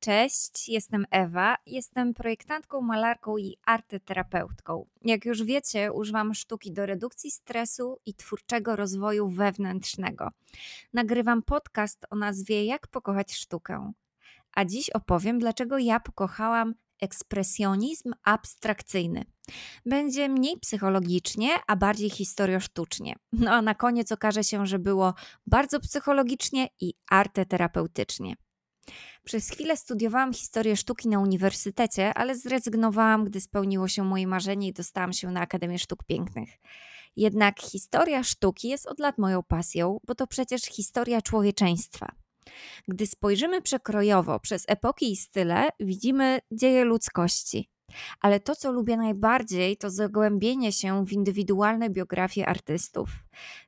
Cześć, jestem Ewa, jestem projektantką, malarką i artyterapeutką. Jak już wiecie, używam sztuki do redukcji stresu i twórczego rozwoju wewnętrznego. Nagrywam podcast o nazwie Jak pokochać sztukę. A dziś opowiem, dlaczego ja pokochałam ekspresjonizm abstrakcyjny. Będzie mniej psychologicznie, a bardziej historiosztucznie. No a na koniec okaże się, że było bardzo psychologicznie i arteterapeutycznie. Przez chwilę studiowałam historię sztuki na uniwersytecie, ale zrezygnowałam, gdy spełniło się moje marzenie i dostałam się na Akademię Sztuk Pięknych. Jednak historia sztuki jest od lat moją pasją, bo to przecież historia człowieczeństwa. Gdy spojrzymy przekrojowo przez epoki i style, widzimy dzieje ludzkości. Ale to, co lubię najbardziej, to zagłębienie się w indywidualne biografie artystów.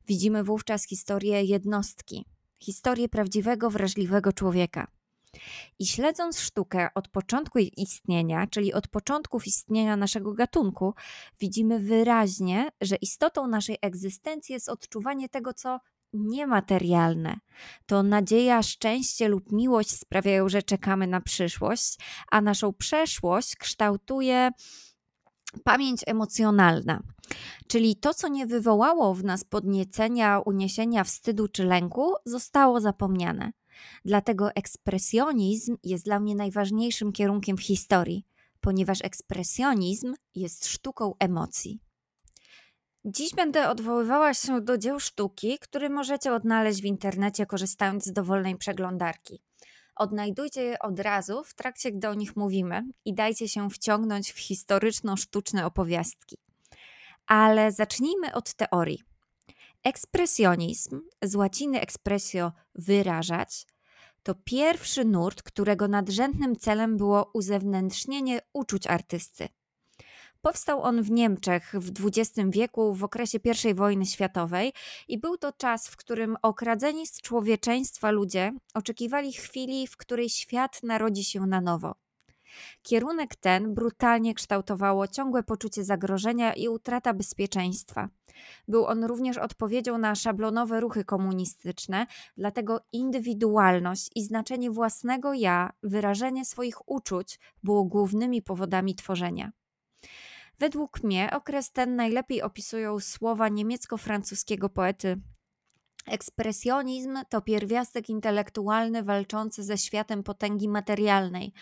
Widzimy wówczas historię jednostki, historię prawdziwego, wrażliwego człowieka. I śledząc sztukę od początku istnienia, czyli od początków istnienia naszego gatunku, widzimy wyraźnie, że istotą naszej egzystencji jest odczuwanie tego, co niematerialne. To nadzieja, szczęście lub miłość sprawiają, że czekamy na przyszłość, a naszą przeszłość kształtuje pamięć emocjonalna. Czyli to, co nie wywołało w nas podniecenia, uniesienia, wstydu czy lęku, zostało zapomniane. Dlatego ekspresjonizm jest dla mnie najważniejszym kierunkiem w historii, ponieważ ekspresjonizm jest sztuką emocji. Dziś będę odwoływała się do dzieł sztuki, które możecie odnaleźć w internecie korzystając z dowolnej przeglądarki. Odnajdujcie je od razu w trakcie, gdy o nich mówimy i dajcie się wciągnąć w historyczno-sztuczne opowiastki. Ale zacznijmy od teorii. Ekspresjonizm, z łaciny expressio wyrażać, to pierwszy nurt, którego nadrzędnym celem było uzewnętrznienie uczuć artysty. Powstał on w Niemczech w XX wieku w okresie I wojny światowej i był to czas, w którym okradzeni z człowieczeństwa ludzie oczekiwali chwili, w której świat narodzi się na nowo. Kierunek ten brutalnie kształtowało ciągłe poczucie zagrożenia i utrata bezpieczeństwa. Był on również odpowiedzią na szablonowe ruchy komunistyczne, dlatego indywidualność i znaczenie własnego ja, wyrażenie swoich uczuć było głównymi powodami tworzenia. Według mnie okres ten najlepiej opisują słowa niemiecko-francuskiego poety Ekspresjonizm to pierwiastek intelektualny walczący ze światem potęgi materialnej,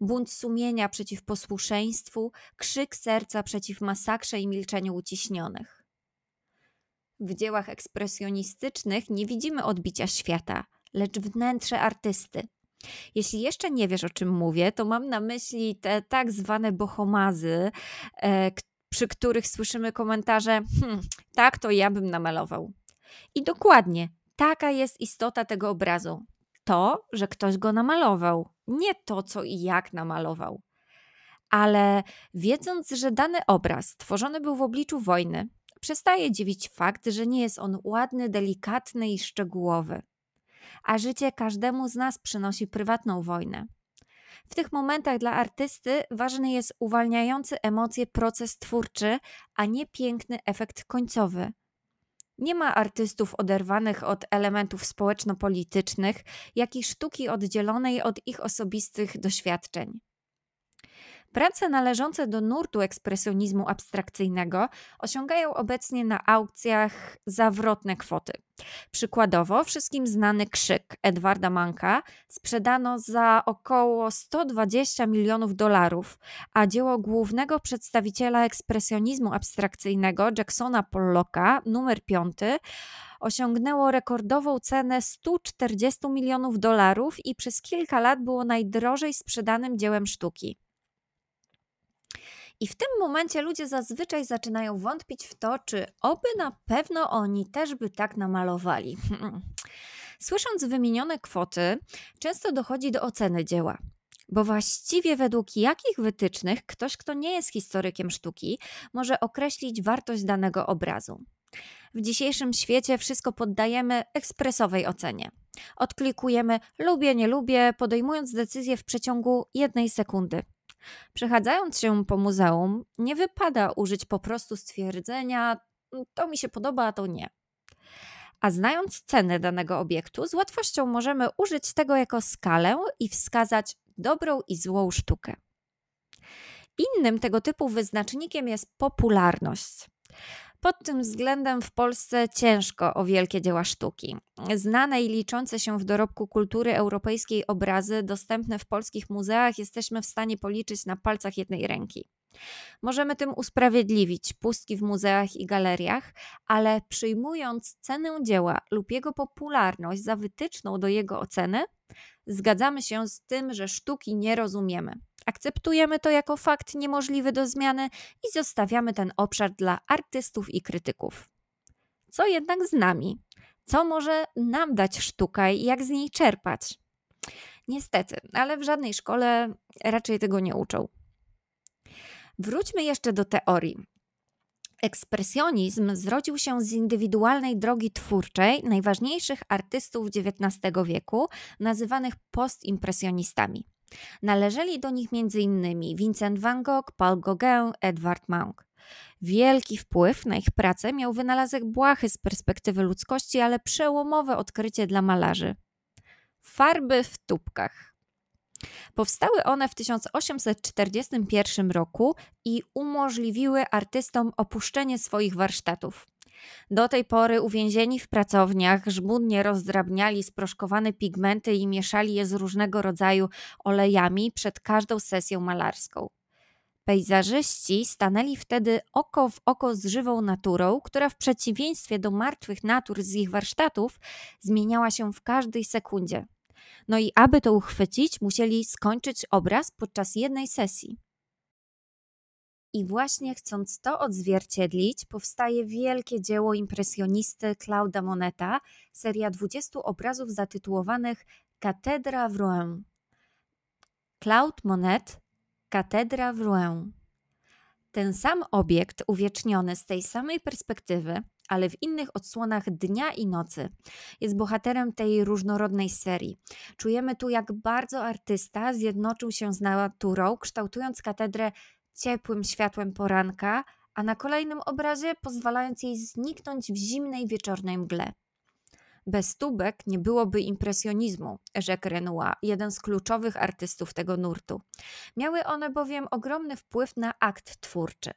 bunt sumienia przeciw posłuszeństwu, krzyk serca przeciw masakrze i milczeniu uciśnionych. W dziełach ekspresjonistycznych nie widzimy odbicia świata, lecz wnętrze artysty. Jeśli jeszcze nie wiesz, o czym mówię, to mam na myśli te tak zwane bohomazy, e, przy których słyszymy komentarze: hm, tak, to ja bym namalował. I dokładnie taka jest istota tego obrazu. To, że ktoś go namalował, nie to, co i jak namalował. Ale wiedząc, że dany obraz stworzony był w obliczu wojny, przestaje dziwić fakt, że nie jest on ładny, delikatny i szczegółowy. A życie każdemu z nas przynosi prywatną wojnę. W tych momentach dla artysty ważny jest uwalniający emocje proces twórczy, a nie piękny efekt końcowy. Nie ma artystów oderwanych od elementów społeczno-politycznych, jak i sztuki oddzielonej od ich osobistych doświadczeń. Prace należące do nurtu ekspresjonizmu abstrakcyjnego osiągają obecnie na aukcjach zawrotne kwoty. Przykładowo, wszystkim znany krzyk Edwarda Manka sprzedano za około 120 milionów dolarów, a dzieło głównego przedstawiciela ekspresjonizmu abstrakcyjnego Jacksona Pollocka, numer 5, osiągnęło rekordową cenę 140 milionów dolarów i przez kilka lat było najdrożej sprzedanym dziełem sztuki. I w tym momencie ludzie zazwyczaj zaczynają wątpić w to, czy oby na pewno oni też by tak namalowali. Słysząc wymienione kwoty, często dochodzi do oceny dzieła. Bo właściwie według jakich wytycznych ktoś, kto nie jest historykiem sztuki, może określić wartość danego obrazu? W dzisiejszym świecie wszystko poddajemy ekspresowej ocenie. Odklikujemy lubię, nie lubię, podejmując decyzję w przeciągu jednej sekundy. Przechadzając się po muzeum, nie wypada użyć po prostu stwierdzenia: to mi się podoba, a to nie. A znając cenę danego obiektu, z łatwością możemy użyć tego jako skalę i wskazać dobrą i złą sztukę. Innym tego typu wyznacznikiem jest popularność. Pod tym względem w Polsce ciężko o wielkie dzieła sztuki. Znane i liczące się w dorobku kultury europejskiej obrazy dostępne w polskich muzeach jesteśmy w stanie policzyć na palcach jednej ręki. Możemy tym usprawiedliwić pustki w muzeach i galeriach, ale przyjmując cenę dzieła lub jego popularność za wytyczną do jego oceny, zgadzamy się z tym, że sztuki nie rozumiemy. Akceptujemy to jako fakt niemożliwy do zmiany i zostawiamy ten obszar dla artystów i krytyków. Co jednak z nami? Co może nam dać sztuka i jak z niej czerpać? Niestety, ale w żadnej szkole raczej tego nie uczą. Wróćmy jeszcze do teorii. Ekspresjonizm zrodził się z indywidualnej drogi twórczej najważniejszych artystów XIX wieku, nazywanych postimpresjonistami. Należeli do nich m.in. Vincent van Gogh, Paul Gauguin, Edward Munch. Wielki wpływ na ich pracę miał wynalazek błahy z perspektywy ludzkości, ale przełomowe odkrycie dla malarzy. Farby w tubkach. Powstały one w 1841 roku i umożliwiły artystom opuszczenie swoich warsztatów. Do tej pory uwięzieni w pracowniach żmudnie rozdrabniali sproszkowane pigmenty i mieszali je z różnego rodzaju olejami przed każdą sesją malarską. Pejzażyści stanęli wtedy oko w oko z żywą naturą, która w przeciwieństwie do martwych natur z ich warsztatów zmieniała się w każdej sekundzie. No i aby to uchwycić, musieli skończyć obraz podczas jednej sesji. I właśnie chcąc to odzwierciedlić, powstaje wielkie dzieło impresjonisty Claude'a Moneta, seria 20 obrazów zatytułowanych Katedra w Rouen. Claude Monet, Katedra w Rouen. Ten sam obiekt uwieczniony z tej samej perspektywy, ale w innych odsłonach dnia i nocy, jest bohaterem tej różnorodnej serii. Czujemy tu, jak bardzo artysta zjednoczył się z naturą, kształtując katedrę ciepłym światłem poranka, a na kolejnym obrazie pozwalając jej zniknąć w zimnej wieczornej mgle. Bez tubek nie byłoby impresjonizmu, rzekł Renoir, jeden z kluczowych artystów tego nurtu. Miały one bowiem ogromny wpływ na akt twórczy.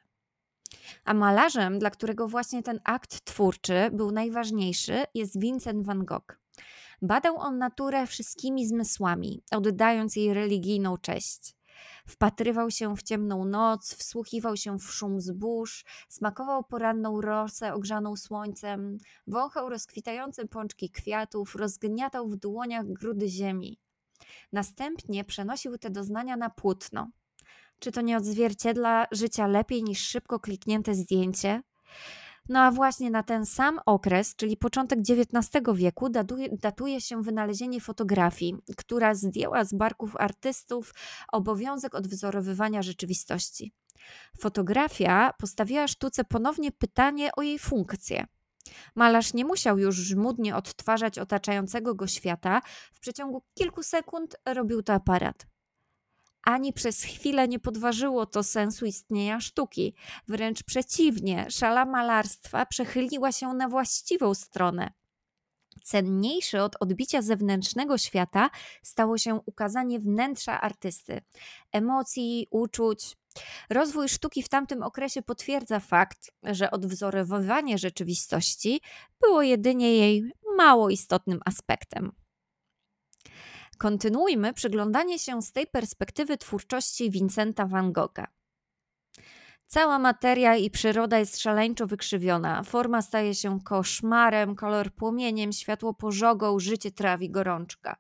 A malarzem, dla którego właśnie ten akt twórczy był najważniejszy, jest Vincent van Gogh. Badał on naturę wszystkimi zmysłami, oddając jej religijną cześć. Wpatrywał się w ciemną noc, wsłuchiwał się w szum zbóż, smakował poranną rosę ogrzaną słońcem, wąchał rozkwitające pączki kwiatów, rozgniatał w dłoniach grudy ziemi. Następnie przenosił te doznania na płótno. Czy to nie odzwierciedla życia lepiej niż szybko kliknięte zdjęcie? No a właśnie na ten sam okres, czyli początek XIX wieku, datuje, się wynalezienie fotografii, która zdjęła z barków artystów obowiązek odwzorowywania rzeczywistości. Fotografia postawiła sztuce ponownie pytanie o jej funkcję. Malarz nie musiał już żmudnie odtwarzać otaczającego go świata, w przeciągu kilku sekund robił to aparat ani przez chwilę nie podważyło to sensu istnienia sztuki. Wręcz przeciwnie, szala malarstwa przechyliła się na właściwą stronę. Cenniejsze od odbicia zewnętrznego świata stało się ukazanie wnętrza artysty, emocji, uczuć. Rozwój sztuki w tamtym okresie potwierdza fakt, że odwzorowywanie rzeczywistości było jedynie jej mało istotnym aspektem. Kontynuujmy przyglądanie się z tej perspektywy twórczości Vincenta van Gogha. Cała materia i przyroda jest szaleńczo wykrzywiona. Forma staje się koszmarem, kolor płomieniem, światło pożogą, życie trawi gorączka.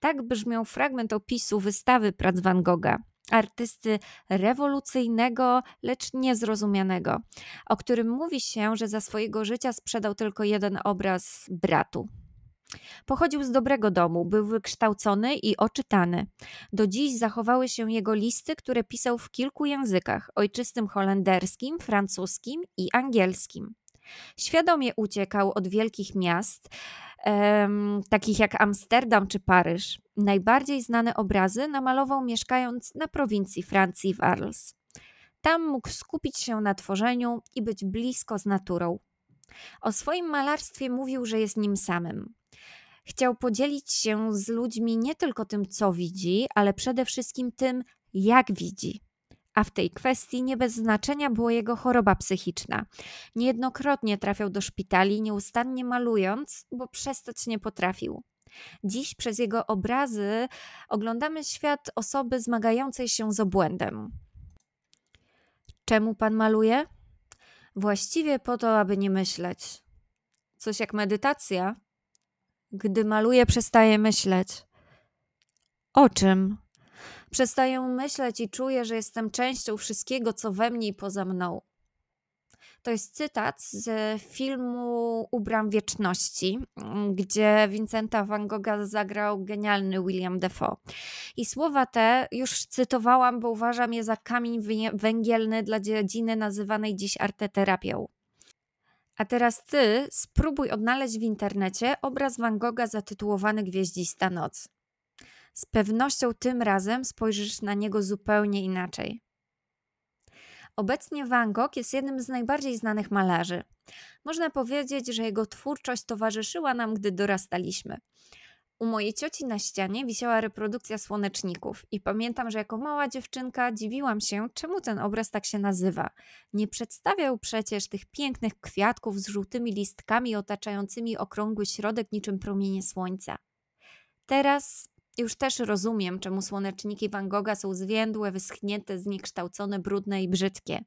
Tak brzmiał fragment opisu wystawy prac Van Gogha, artysty rewolucyjnego, lecz niezrozumianego, o którym mówi się, że za swojego życia sprzedał tylko jeden obraz bratu. Pochodził z dobrego domu, był wykształcony i oczytany. Do dziś zachowały się jego listy, które pisał w kilku językach: ojczystym holenderskim, francuskim i angielskim. Świadomie uciekał od wielkich miast, um, takich jak Amsterdam czy Paryż. Najbardziej znane obrazy namalował mieszkając na prowincji Francji w Arles. Tam mógł skupić się na tworzeniu i być blisko z naturą. O swoim malarstwie mówił, że jest nim samym. Chciał podzielić się z ludźmi nie tylko tym, co widzi, ale przede wszystkim tym, jak widzi. A w tej kwestii nie bez znaczenia była jego choroba psychiczna. Niejednokrotnie trafiał do szpitali, nieustannie malując, bo przestać nie potrafił. Dziś przez jego obrazy oglądamy świat osoby zmagającej się z obłędem. Czemu pan maluje? Właściwie po to, aby nie myśleć. Coś jak medytacja? Gdy maluję, przestaję myśleć. O czym? Przestaję myśleć i czuję, że jestem częścią wszystkiego, co we mnie i poza mną. To jest cytat z filmu Ubram Wieczności, gdzie Vincenta van Gogha zagrał genialny William Defoe. I słowa te już cytowałam, bo uważam je za kamień węgielny dla dziedziny nazywanej dziś arteterapią. A teraz ty spróbuj odnaleźć w internecie obraz Van Gogha zatytułowany Gwieździsta noc. Z pewnością tym razem spojrzysz na niego zupełnie inaczej. Obecnie Van Gogh jest jednym z najbardziej znanych malarzy. Można powiedzieć, że jego twórczość towarzyszyła nam, gdy dorastaliśmy. U mojej cioci na ścianie wisiała reprodukcja słoneczników i pamiętam, że jako mała dziewczynka dziwiłam się, czemu ten obraz tak się nazywa. Nie przedstawiał przecież tych pięknych kwiatków z żółtymi listkami otaczającymi okrągły środek niczym promienie słońca. Teraz już też rozumiem, czemu słoneczniki Van Gogha są zwiędłe, wyschnięte, zniekształcone, brudne i brzydkie.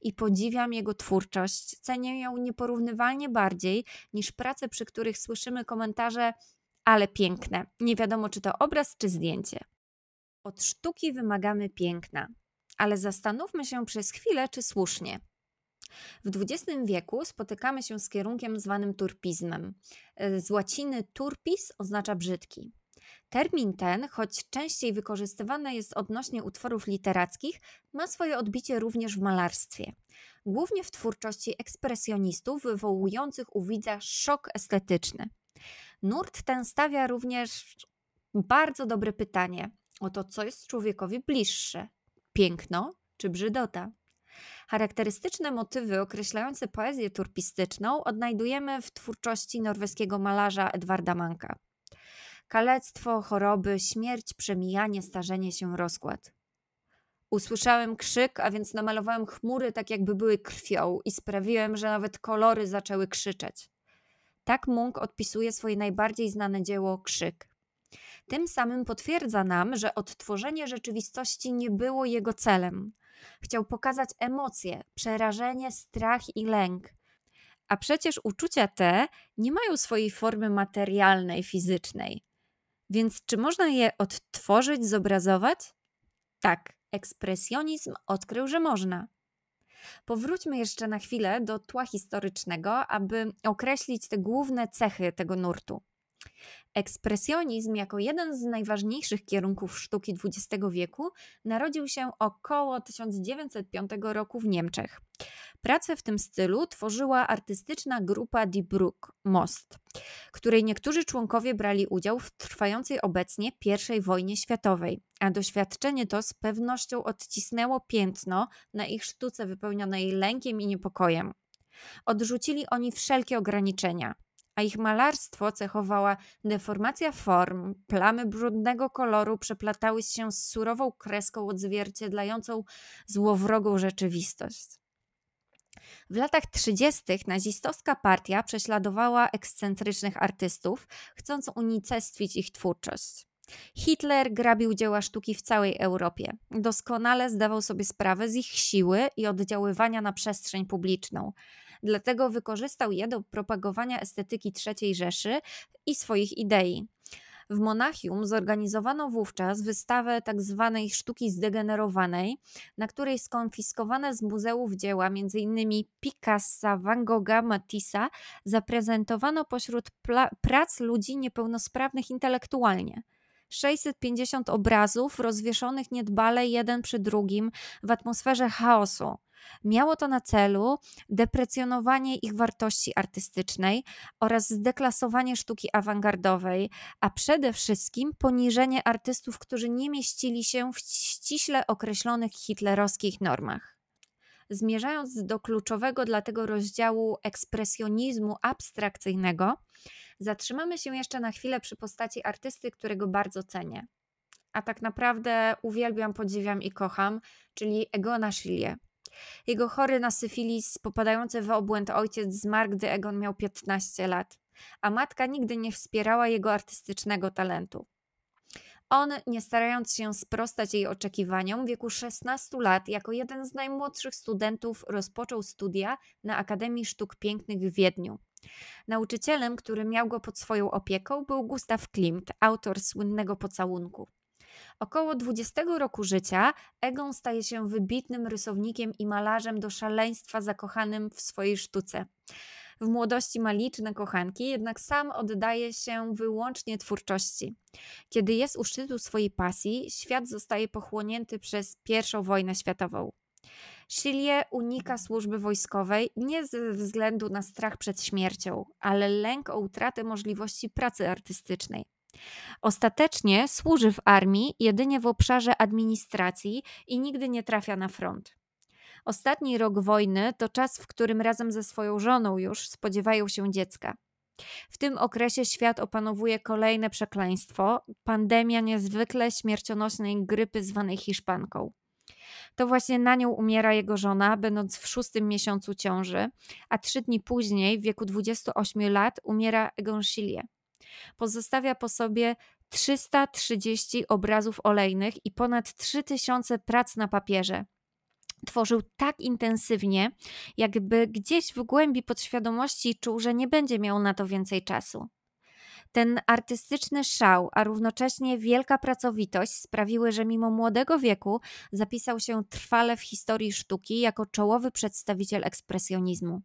I podziwiam jego twórczość, cenię ją nieporównywalnie bardziej niż prace, przy których słyszymy komentarze ale piękne. Nie wiadomo, czy to obraz, czy zdjęcie. Od sztuki wymagamy piękna, ale zastanówmy się przez chwilę, czy słusznie. W XX wieku spotykamy się z kierunkiem zwanym turpizmem. Z łaciny turpis oznacza brzydki. Termin ten, choć częściej wykorzystywany jest odnośnie utworów literackich, ma swoje odbicie również w malarstwie. Głównie w twórczości ekspresjonistów wywołujących u widza szok estetyczny. Nurt ten stawia również bardzo dobre pytanie o to, co jest człowiekowi bliższe: piękno czy brzydota. Charakterystyczne motywy określające poezję turpistyczną odnajdujemy w twórczości norweskiego malarza Edwarda Manka. Kalectwo, choroby, śmierć, przemijanie, starzenie się, rozkład. Usłyszałem krzyk, a więc namalowałem chmury tak jakby były krwią i sprawiłem, że nawet kolory zaczęły krzyczeć. Tak Munk odpisuje swoje najbardziej znane dzieło Krzyk. Tym samym potwierdza nam, że odtworzenie rzeczywistości nie było jego celem. Chciał pokazać emocje, przerażenie, strach i lęk. A przecież uczucia te nie mają swojej formy materialnej, fizycznej. Więc czy można je odtworzyć, zobrazować? Tak, ekspresjonizm odkrył, że można. Powróćmy jeszcze na chwilę do tła historycznego, aby określić te główne cechy tego nurtu. Ekspresjonizm, jako jeden z najważniejszych kierunków sztuki XX wieku, narodził się około 1905 roku w Niemczech. Pracę w tym stylu tworzyła artystyczna grupa Die Brook Most, której niektórzy członkowie brali udział w trwającej obecnie I wojnie światowej, a doświadczenie to z pewnością odcisnęło piętno na ich sztuce wypełnionej lękiem i niepokojem. Odrzucili oni wszelkie ograniczenia a ich malarstwo cechowała deformacja form, plamy brudnego koloru przeplatały się z surową kreską odzwierciedlającą złowrogą rzeczywistość. W latach 30. nazistowska partia prześladowała ekscentrycznych artystów, chcąc unicestwić ich twórczość. Hitler grabił dzieła sztuki w całej Europie. Doskonale zdawał sobie sprawę z ich siły i oddziaływania na przestrzeń publiczną. Dlatego wykorzystał je do propagowania estetyki III Rzeszy i swoich idei. W Monachium zorganizowano wówczas wystawę tzw. Tak sztuki zdegenerowanej, na której skonfiskowane z muzeów dzieła m.in. Picassa, Van Gogha, Matissa zaprezentowano pośród prac ludzi niepełnosprawnych intelektualnie. 650 obrazów rozwieszonych niedbale jeden przy drugim w atmosferze chaosu. Miało to na celu deprecjonowanie ich wartości artystycznej oraz zdeklasowanie sztuki awangardowej, a przede wszystkim poniżenie artystów, którzy nie mieścili się w ściśle określonych hitlerowskich normach. Zmierzając do kluczowego dla tego rozdziału ekspresjonizmu abstrakcyjnego, zatrzymamy się jeszcze na chwilę przy postaci artysty, którego bardzo cenię. A tak naprawdę uwielbiam, podziwiam i kocham, czyli Egona Schiele. Jego chory na syfilis, popadający w obłęd ojciec zmarł, gdy Egon miał 15 lat, a matka nigdy nie wspierała jego artystycznego talentu. On, nie starając się sprostać jej oczekiwaniom, w wieku 16 lat, jako jeden z najmłodszych studentów, rozpoczął studia na Akademii Sztuk Pięknych w Wiedniu. Nauczycielem, który miał go pod swoją opieką, był Gustav Klimt, autor słynnego pocałunku. Około 20 roku życia Egon staje się wybitnym rysownikiem i malarzem do szaleństwa zakochanym w swojej sztuce. W młodości ma liczne kochanki, jednak sam oddaje się wyłącznie twórczości. Kiedy jest u szczytu swojej pasji, świat zostaje pochłonięty przez I wojnę światową. Schilie unika służby wojskowej nie ze względu na strach przed śmiercią, ale lęk o utratę możliwości pracy artystycznej. Ostatecznie służy w armii jedynie w obszarze administracji i nigdy nie trafia na front. Ostatni rok wojny to czas, w którym razem ze swoją żoną już spodziewają się dziecka. W tym okresie świat opanowuje kolejne przekleństwo pandemia niezwykle śmiercionośnej grypy zwanej Hiszpanką. To właśnie na nią umiera jego żona, będąc w szóstym miesiącu ciąży, a trzy dni później, w wieku 28 lat, umiera Egon Schiele. Pozostawia po sobie 330 obrazów olejnych i ponad 3000 prac na papierze. Tworzył tak intensywnie, jakby gdzieś w głębi podświadomości czuł, że nie będzie miał na to więcej czasu. Ten artystyczny szał, a równocześnie wielka pracowitość sprawiły, że mimo młodego wieku zapisał się trwale w historii sztuki jako czołowy przedstawiciel ekspresjonizmu.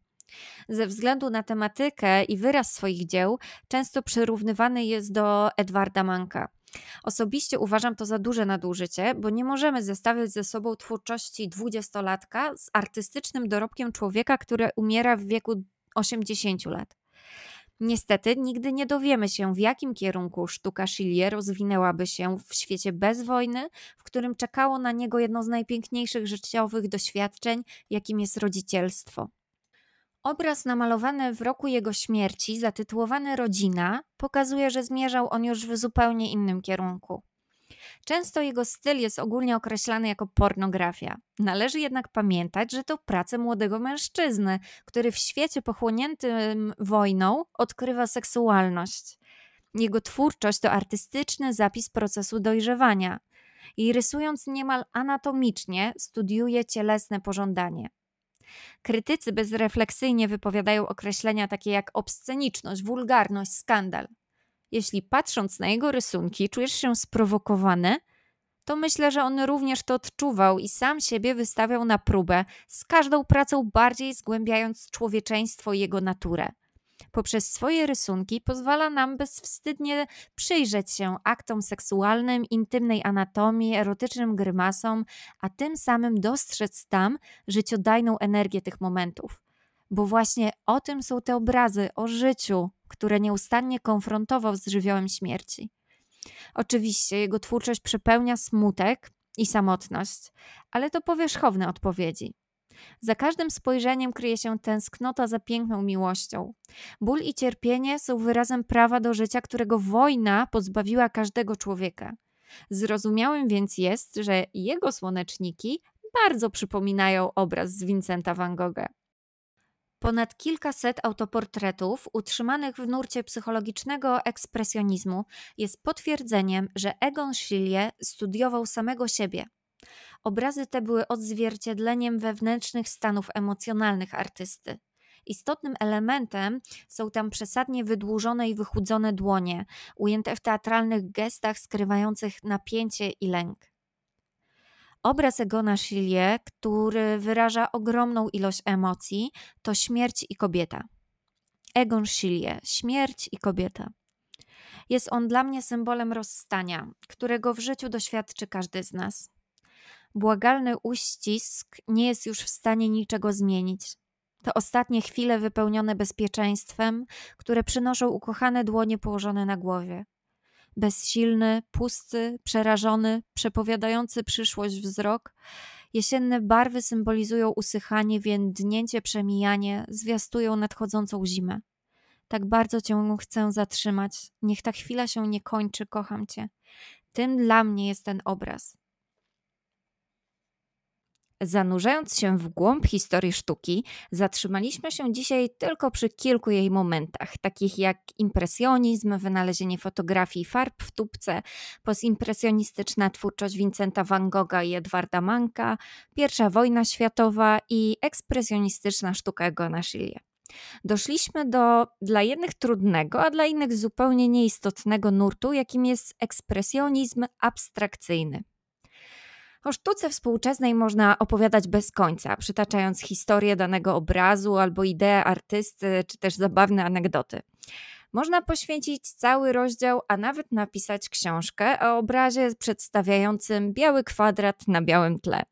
Ze względu na tematykę i wyraz swoich dzieł, często przyrównywany jest do Edwarda Manka. Osobiście uważam to za duże nadużycie, bo nie możemy zestawiać ze sobą twórczości dwudziestolatka z artystycznym dorobkiem człowieka, który umiera w wieku 80 lat. Niestety nigdy nie dowiemy się, w jakim kierunku sztuka Schilie rozwinęłaby się w świecie bez wojny, w którym czekało na niego jedno z najpiękniejszych życiowych doświadczeń, jakim jest rodzicielstwo. Obraz namalowany w roku jego śmierci, zatytułowany Rodzina, pokazuje, że zmierzał on już w zupełnie innym kierunku. Często jego styl jest ogólnie określany jako pornografia. Należy jednak pamiętać, że to praca młodego mężczyzny, który w świecie pochłoniętym wojną odkrywa seksualność. Jego twórczość to artystyczny zapis procesu dojrzewania i rysując niemal anatomicznie studiuje cielesne pożądanie. Krytycy bezrefleksyjnie wypowiadają określenia takie jak obsceniczność, wulgarność, skandal. Jeśli patrząc na jego rysunki czujesz się sprowokowany, to myślę, że on również to odczuwał i sam siebie wystawiał na próbę, z każdą pracą bardziej zgłębiając człowieczeństwo i jego naturę poprzez swoje rysunki pozwala nam bezwstydnie przyjrzeć się aktom seksualnym, intymnej anatomii, erotycznym grymasom, a tym samym dostrzec tam życiodajną energię tych momentów. Bo właśnie o tym są te obrazy, o życiu, które nieustannie konfrontował z żywiołem śmierci. Oczywiście jego twórczość przepełnia smutek i samotność, ale to powierzchowne odpowiedzi. Za każdym spojrzeniem kryje się tęsknota za piękną miłością. Ból i cierpienie są wyrazem prawa do życia, którego wojna pozbawiła każdego człowieka. Zrozumiałym więc jest, że jego słoneczniki bardzo przypominają obraz z Vincenta van Gogha. Ponad kilkaset autoportretów utrzymanych w nurcie psychologicznego ekspresjonizmu jest potwierdzeniem, że Egon Schiele studiował samego siebie – Obrazy te były odzwierciedleniem wewnętrznych stanów emocjonalnych artysty. Istotnym elementem są tam przesadnie wydłużone i wychudzone dłonie, ujęte w teatralnych gestach skrywających napięcie i lęk. Obraz Egona Schiele, który wyraża ogromną ilość emocji, to śmierć i kobieta. Egon Schiele, śmierć i kobieta. Jest on dla mnie symbolem rozstania, którego w życiu doświadczy każdy z nas. Błagalny uścisk nie jest już w stanie niczego zmienić. To ostatnie chwile wypełnione bezpieczeństwem, które przynoszą ukochane dłonie położone na głowie. Bezsilny, pusty, przerażony, przepowiadający przyszłość wzrok Jesienne barwy symbolizują usychanie, więdnięcie, przemijanie, zwiastują nadchodzącą zimę. Tak bardzo cię chcę zatrzymać. Niech ta chwila się nie kończy, kocham cię. Tym dla mnie jest ten obraz. Zanurzając się w głąb historii sztuki, zatrzymaliśmy się dzisiaj tylko przy kilku jej momentach, takich jak impresjonizm, wynalezienie fotografii farb w tubce, postimpresjonistyczna twórczość Vincenta van Gogha i Edwarda Manka, pierwsza wojna światowa i ekspresjonistyczna sztuka Egona Schiele. Doszliśmy do dla jednych trudnego, a dla innych zupełnie nieistotnego nurtu, jakim jest ekspresjonizm abstrakcyjny. O sztuce współczesnej można opowiadać bez końca, przytaczając historię danego obrazu albo ideę artysty, czy też zabawne anegdoty. Można poświęcić cały rozdział, a nawet napisać książkę o obrazie przedstawiającym biały kwadrat na białym tle.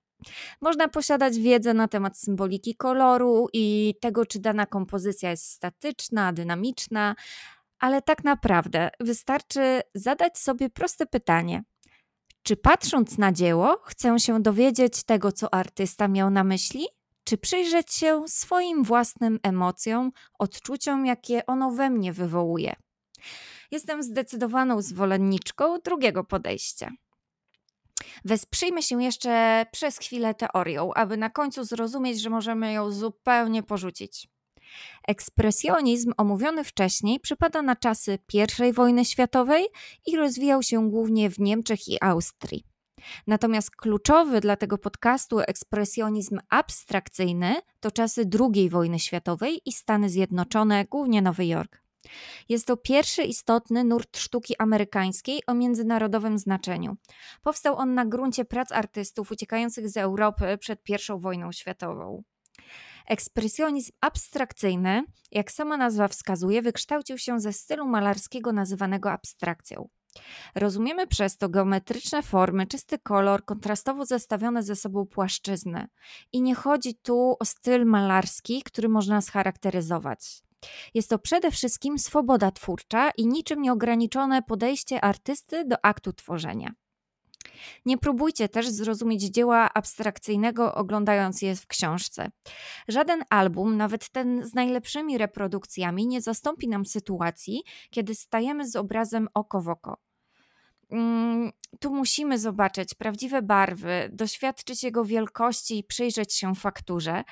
Można posiadać wiedzę na temat symboliki koloru i tego, czy dana kompozycja jest statyczna, dynamiczna, ale tak naprawdę wystarczy zadać sobie proste pytanie: czy patrząc na dzieło, chcę się dowiedzieć tego, co artysta miał na myśli? Czy przyjrzeć się swoim własnym emocjom, odczuciom, jakie ono we mnie wywołuje? Jestem zdecydowaną zwolenniczką drugiego podejścia. Wesprzyjmy się jeszcze przez chwilę teorią, aby na końcu zrozumieć, że możemy ją zupełnie porzucić. Ekspresjonizm omówiony wcześniej przypada na czasy I wojny światowej i rozwijał się głównie w Niemczech i Austrii. Natomiast kluczowy dla tego podcastu ekspresjonizm abstrakcyjny to czasy II wojny światowej i Stany Zjednoczone, głównie Nowy Jork. Jest to pierwszy istotny nurt sztuki amerykańskiej o międzynarodowym znaczeniu. Powstał on na gruncie prac artystów uciekających z Europy przed I wojną światową. Ekspresjonizm abstrakcyjny, jak sama nazwa wskazuje, wykształcił się ze stylu malarskiego nazywanego abstrakcją. Rozumiemy przez to geometryczne formy, czysty kolor, kontrastowo zestawione ze sobą płaszczyzny. I nie chodzi tu o styl malarski, który można scharakteryzować. Jest to przede wszystkim swoboda twórcza i niczym nieograniczone podejście artysty do aktu tworzenia. Nie próbujcie też zrozumieć dzieła abstrakcyjnego oglądając je w książce. Żaden album, nawet ten z najlepszymi reprodukcjami, nie zastąpi nam sytuacji, kiedy stajemy z obrazem oko w oko. Mm, tu musimy zobaczyć prawdziwe barwy, doświadczyć jego wielkości i przyjrzeć się fakturze.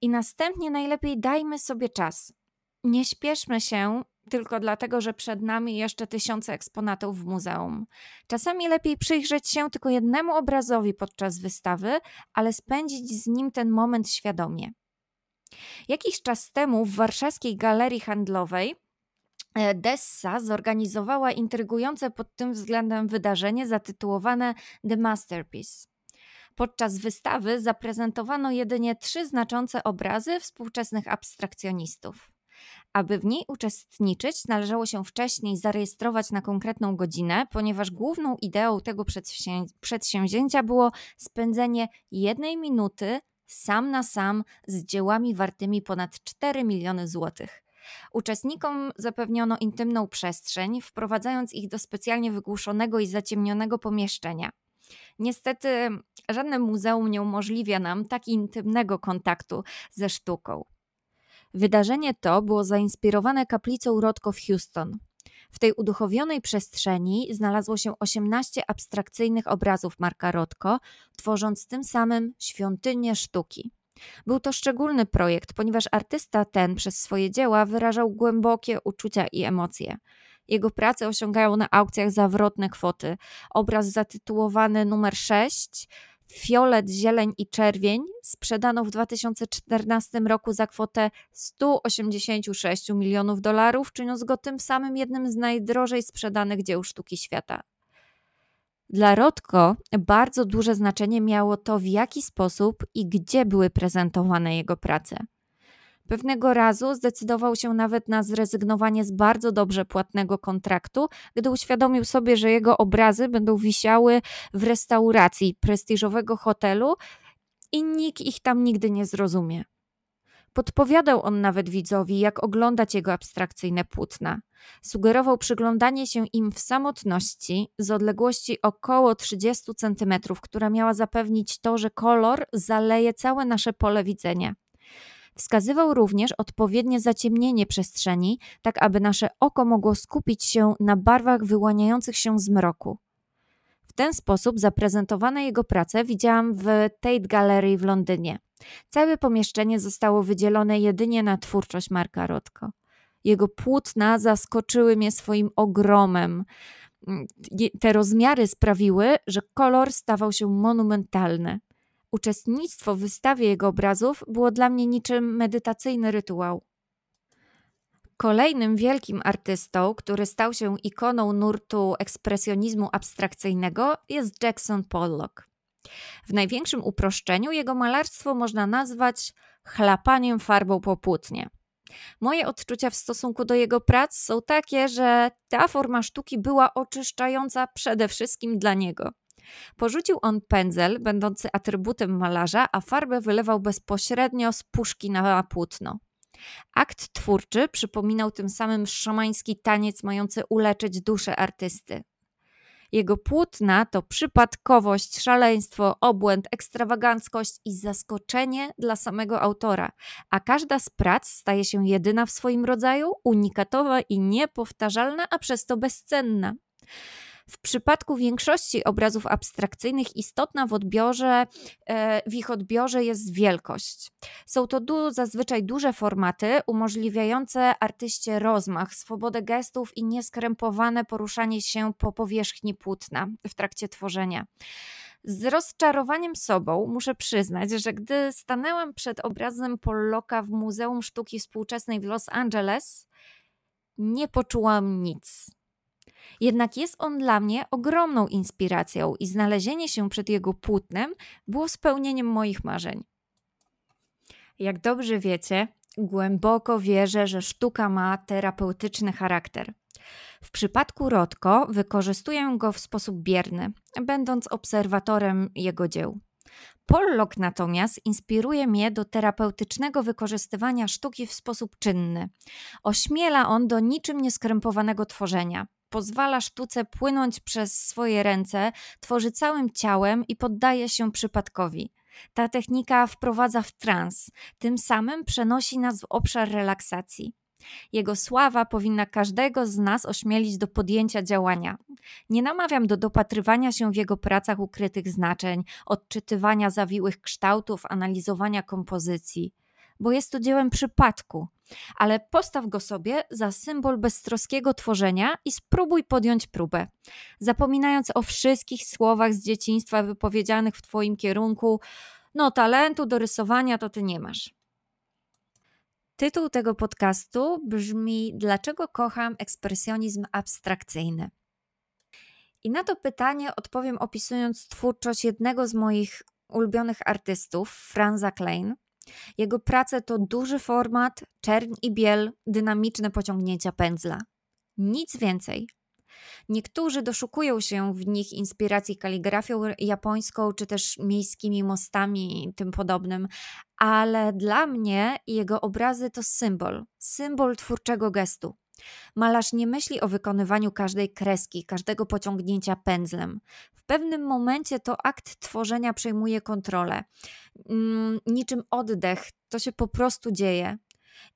I następnie najlepiej dajmy sobie czas. Nie śpieszmy się tylko dlatego, że przed nami jeszcze tysiące eksponatów w muzeum. Czasami lepiej przyjrzeć się tylko jednemu obrazowi podczas wystawy, ale spędzić z nim ten moment świadomie. Jakiś czas temu w warszawskiej galerii handlowej e, Dessa zorganizowała intrygujące pod tym względem wydarzenie zatytułowane The Masterpiece. Podczas wystawy zaprezentowano jedynie trzy znaczące obrazy współczesnych abstrakcjonistów. Aby w niej uczestniczyć, należało się wcześniej zarejestrować na konkretną godzinę, ponieważ główną ideą tego przedsięwzięcia było spędzenie jednej minuty sam na sam z dziełami wartymi ponad 4 miliony złotych. Uczestnikom zapewniono intymną przestrzeń, wprowadzając ich do specjalnie wygłuszonego i zaciemnionego pomieszczenia. Niestety, żadne muzeum nie umożliwia nam tak intymnego kontaktu ze sztuką. Wydarzenie to było zainspirowane kaplicą Rothko w Houston. W tej uduchowionej przestrzeni znalazło się 18 abstrakcyjnych obrazów Marka Rothko, tworząc tym samym świątynię sztuki. Był to szczególny projekt, ponieważ artysta ten przez swoje dzieła wyrażał głębokie uczucia i emocje. Jego prace osiągają na aukcjach zawrotne kwoty. Obraz zatytułowany numer 6 Fiolet, zieleń i czerwień sprzedano w 2014 roku za kwotę 186 milionów dolarów, czyniąc go tym samym jednym z najdrożej sprzedanych dzieł sztuki świata. Dla Rodko bardzo duże znaczenie miało to, w jaki sposób i gdzie były prezentowane jego prace. Pewnego razu zdecydował się nawet na zrezygnowanie z bardzo dobrze płatnego kontraktu, gdy uświadomił sobie, że jego obrazy będą wisiały w restauracji prestiżowego hotelu i nikt ich tam nigdy nie zrozumie. Podpowiadał on nawet widzowi, jak oglądać jego abstrakcyjne płótna. Sugerował przyglądanie się im w samotności z odległości około 30 cm, która miała zapewnić to, że kolor zaleje całe nasze pole widzenia. Wskazywał również odpowiednie zaciemnienie przestrzeni, tak aby nasze oko mogło skupić się na barwach wyłaniających się z mroku. W ten sposób zaprezentowane jego prace widziałam w Tate Gallery w Londynie. Całe pomieszczenie zostało wydzielone jedynie na twórczość Marka Rotko. Jego płótna zaskoczyły mnie swoim ogromem. Te rozmiary sprawiły, że kolor stawał się monumentalny. Uczestnictwo w wystawie jego obrazów było dla mnie niczym medytacyjny rytuał. Kolejnym wielkim artystą, który stał się ikoną nurtu ekspresjonizmu abstrakcyjnego, jest Jackson Pollock. W największym uproszczeniu jego malarstwo można nazwać chlapaniem farbą po płótnie. Moje odczucia w stosunku do jego prac są takie, że ta forma sztuki była oczyszczająca przede wszystkim dla niego. Porzucił on pędzel, będący atrybutem malarza, a farbę wylewał bezpośrednio z puszki na płótno. Akt twórczy przypominał tym samym szamański taniec mający uleczyć duszę artysty. Jego płótna to przypadkowość, szaleństwo, obłęd, ekstrawaganckość i zaskoczenie dla samego autora, a każda z prac staje się jedyna w swoim rodzaju, unikatowa i niepowtarzalna, a przez to bezcenna. W przypadku większości obrazów abstrakcyjnych istotna w odbiorze, e, w ich odbiorze jest wielkość. Są to du zazwyczaj duże formaty umożliwiające artyście rozmach, swobodę gestów i nieskrępowane poruszanie się po powierzchni płótna w trakcie tworzenia. Z rozczarowaniem sobą muszę przyznać, że gdy stanęłam przed obrazem Pollocka w Muzeum Sztuki Współczesnej w Los Angeles, nie poczułam nic. Jednak jest on dla mnie ogromną inspiracją i znalezienie się przed jego płótnem było spełnieniem moich marzeń. Jak dobrze wiecie, głęboko wierzę, że sztuka ma terapeutyczny charakter. W przypadku Rotko wykorzystuję go w sposób bierny, będąc obserwatorem jego dzieł. Pollock natomiast inspiruje mnie do terapeutycznego wykorzystywania sztuki w sposób czynny. Ośmiela on do niczym nieskrępowanego tworzenia pozwala sztuce płynąć przez swoje ręce, tworzy całym ciałem i poddaje się przypadkowi. Ta technika wprowadza w trans, tym samym przenosi nas w obszar relaksacji. Jego sława powinna każdego z nas ośmielić do podjęcia działania. Nie namawiam do dopatrywania się w jego pracach ukrytych znaczeń, odczytywania zawiłych kształtów, analizowania kompozycji bo jest to dziełem przypadku, ale postaw go sobie za symbol beztroskiego tworzenia i spróbuj podjąć próbę. Zapominając o wszystkich słowach z dzieciństwa wypowiedzianych w Twoim kierunku, no talentu do rysowania to Ty nie masz. Tytuł tego podcastu brzmi Dlaczego kocham ekspresjonizm abstrakcyjny? I na to pytanie odpowiem opisując twórczość jednego z moich ulubionych artystów, Franza Klein, jego prace to duży format, czerń i biel, dynamiczne pociągnięcia pędzla. Nic więcej. Niektórzy doszukują się w nich inspiracji kaligrafią japońską, czy też miejskimi mostami i tym podobnym, ale dla mnie jego obrazy to symbol, symbol twórczego gestu. Malarz nie myśli o wykonywaniu każdej kreski, każdego pociągnięcia pędzlem. W pewnym momencie to akt tworzenia przejmuje kontrolę. Mm, niczym oddech, to się po prostu dzieje.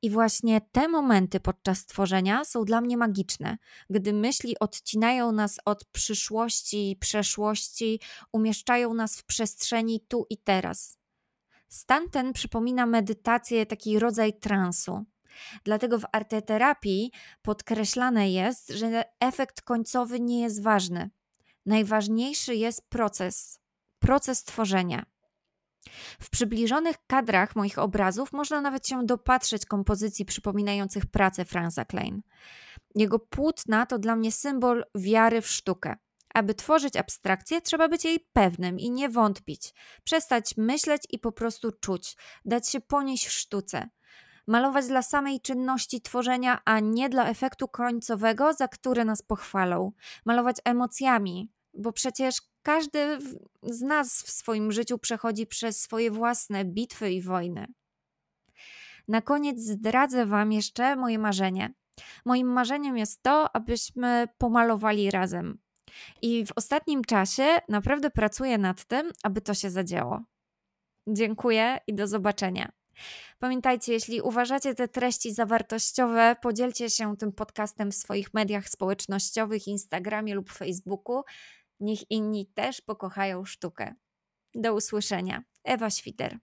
I właśnie te momenty podczas tworzenia są dla mnie magiczne, gdy myśli odcinają nas od przyszłości i przeszłości, umieszczają nas w przestrzeni tu i teraz. Stan ten przypomina medytację, taki rodzaj transu. Dlatego w arteterapii podkreślane jest, że efekt końcowy nie jest ważny. Najważniejszy jest proces, proces tworzenia. W przybliżonych kadrach moich obrazów można nawet się dopatrzeć kompozycji przypominających pracę Franza Klein. Jego płótna to dla mnie symbol wiary w sztukę. Aby tworzyć abstrakcję, trzeba być jej pewnym i nie wątpić, przestać myśleć i po prostu czuć, dać się ponieść w sztuce malować dla samej czynności tworzenia, a nie dla efektu końcowego, za który nas pochwalą. Malować emocjami, bo przecież każdy z nas w swoim życiu przechodzi przez swoje własne bitwy i wojny. Na koniec zdradzę Wam jeszcze moje marzenie. Moim marzeniem jest to, abyśmy pomalowali razem. I w ostatnim czasie naprawdę pracuję nad tym, aby to się zadziało. Dziękuję i do zobaczenia. Pamiętajcie, jeśli uważacie te treści za wartościowe, podzielcie się tym podcastem w swoich mediach społecznościowych, Instagramie lub Facebooku. Niech inni też pokochają sztukę. Do usłyszenia. Ewa Świter.